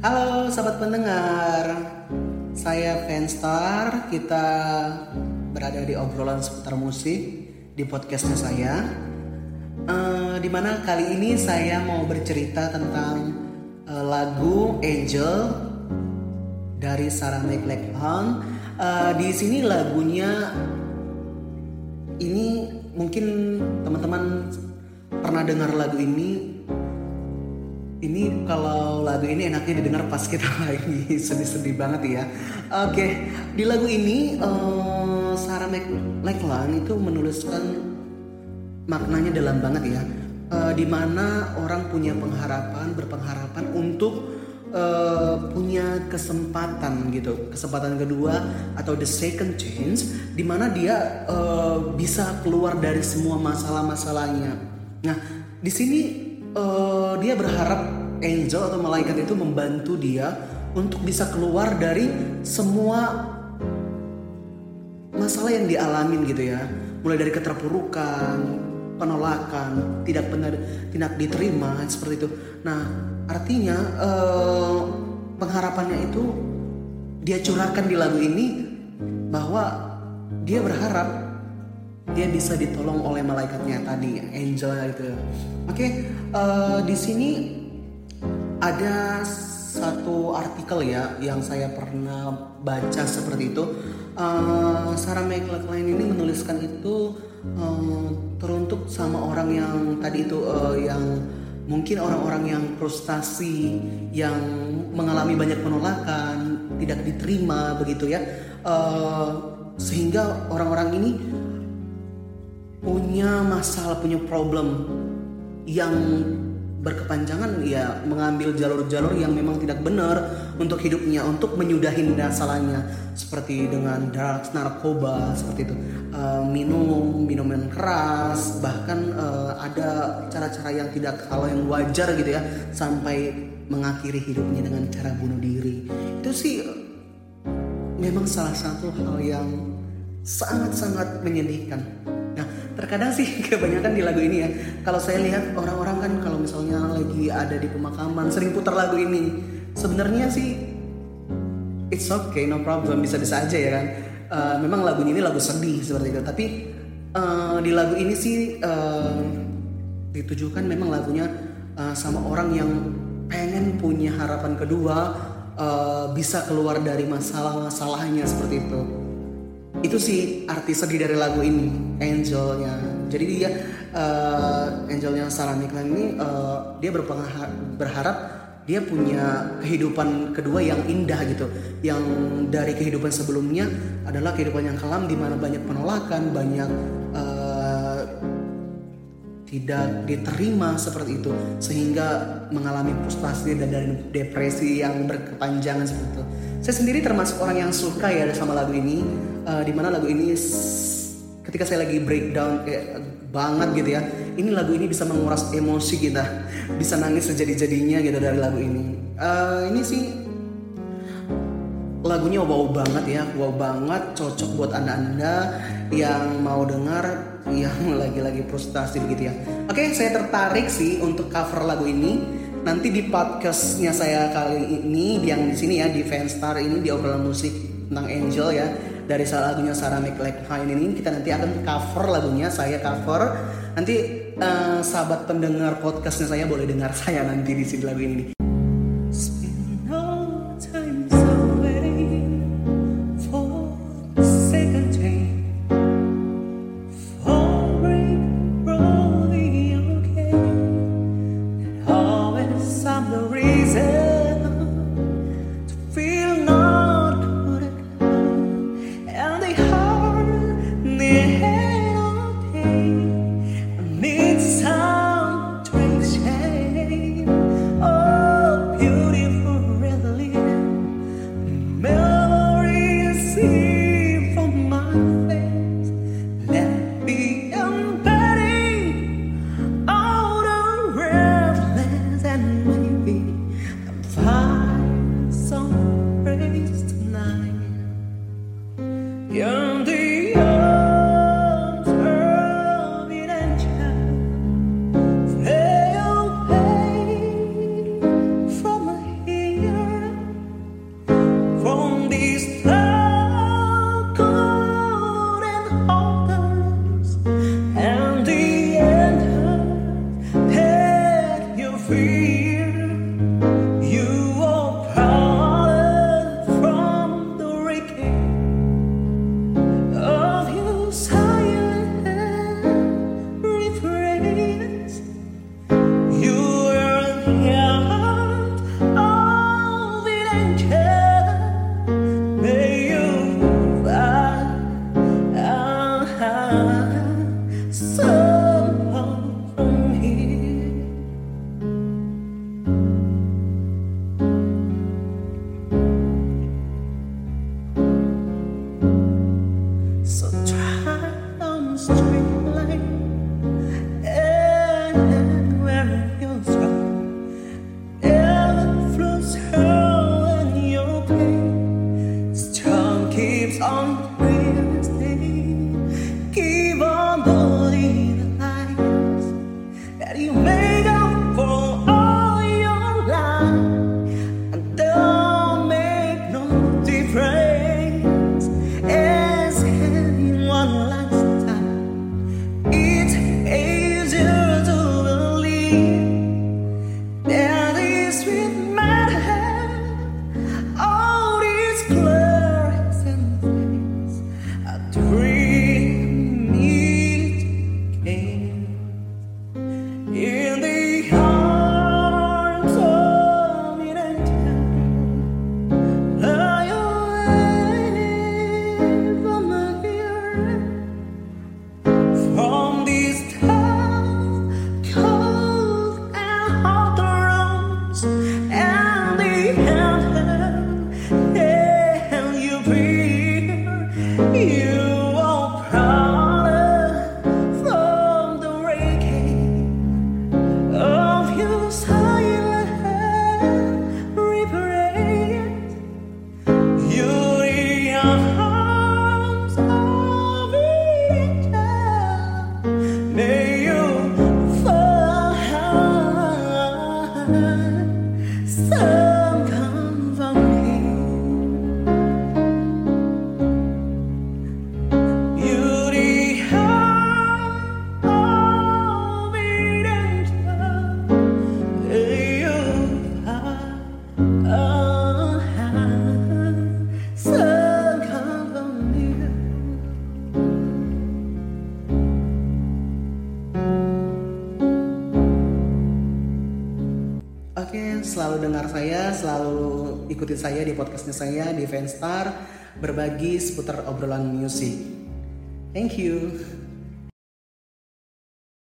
Halo sahabat pendengar, saya Fanstar. Kita berada di obrolan seputar musik di podcastnya saya. Uh, di mana kali ini saya mau bercerita tentang uh, lagu Angel dari Sarah McLachlan. Uh, di sini lagunya ini mungkin teman-teman pernah dengar lagu ini ini kalau lagu ini enaknya didengar pas kita lagi sedih-sedih banget ya. Oke, okay. di lagu ini uh, Sarah McLachlan itu menuliskan maknanya dalam banget ya. Uh, mana orang punya pengharapan, berpengharapan untuk uh, punya kesempatan gitu, kesempatan kedua atau the second chance, di mana dia uh, bisa keluar dari semua masalah-masalahnya. Nah, di sini uh, dia berharap angel atau malaikat itu membantu dia untuk bisa keluar dari semua masalah yang dialamin gitu ya. Mulai dari keterpurukan penolakan tidak benar tidak diterima seperti itu. Nah artinya uh, pengharapannya itu dia curahkan di lagu ini bahwa dia berharap dia bisa ditolong oleh malaikatnya tadi angel itu oke okay, uh, eh, di sini ada satu artikel ya yang saya pernah baca seperti itu. Uh, Sarah McLachlan ini menuliskan itu uh, teruntuk sama orang yang tadi itu uh, yang mungkin orang-orang yang frustasi yang mengalami banyak penolakan tidak diterima begitu ya. Uh, sehingga orang-orang ini punya masalah, punya problem yang berkepanjangan ya mengambil jalur-jalur yang memang tidak benar untuk hidupnya untuk menyudahin masalahnya. Seperti dengan drugs narkoba seperti itu. Uh, minum minuman keras bahkan uh, ada cara-cara yang tidak kalau yang wajar gitu ya sampai mengakhiri hidupnya dengan cara bunuh diri. Itu sih memang salah satu hal yang sangat-sangat menyedihkan terkadang sih kebanyakan di lagu ini ya. Kalau saya lihat orang-orang kan kalau misalnya lagi ada di pemakaman sering putar lagu ini. Sebenarnya sih it's okay no problem bisa-bisa aja ya kan. Uh, memang lagu ini lagu sedih seperti itu. Tapi uh, di lagu ini sih uh, ditujukan memang lagunya uh, sama orang yang pengen punya harapan kedua uh, bisa keluar dari masalah-masalahnya seperti itu itu sih arti sedih dari lagu ini Angelnya. Jadi dia uh, Angelnya Sarah McLachlan ini uh, dia berharap dia punya kehidupan kedua yang indah gitu. Yang dari kehidupan sebelumnya adalah kehidupan yang kelam di mana banyak penolakan banyak uh, tidak diterima seperti itu sehingga mengalami frustasi dan dari depresi yang berkepanjangan seperti itu. Saya sendiri termasuk orang yang suka ya sama lagu ini uh, di mana lagu ini ketika saya lagi breakdown kayak banget gitu ya ini lagu ini bisa menguras emosi kita bisa nangis sejadi-jadinya gitu dari lagu ini. Uh, ini sih lagunya wow banget ya. Wow banget cocok buat anda-anda yang mau dengar yang lagi-lagi frustasi begitu ya. Oke saya tertarik sih untuk cover lagu ini. Nanti di podcastnya saya kali ini yang di sini ya di Fanstar ini di obrolan musik tentang Angel ya dari salah lagunya Sarah McLachlan ini kita nanti akan cover lagunya saya cover. Nanti uh, sahabat pendengar podcastnya saya boleh dengar saya nanti di sini lagu ini head. call. time selalu dengar saya, selalu ikutin saya di podcastnya saya di Fanstar berbagi seputar obrolan musik. Thank you.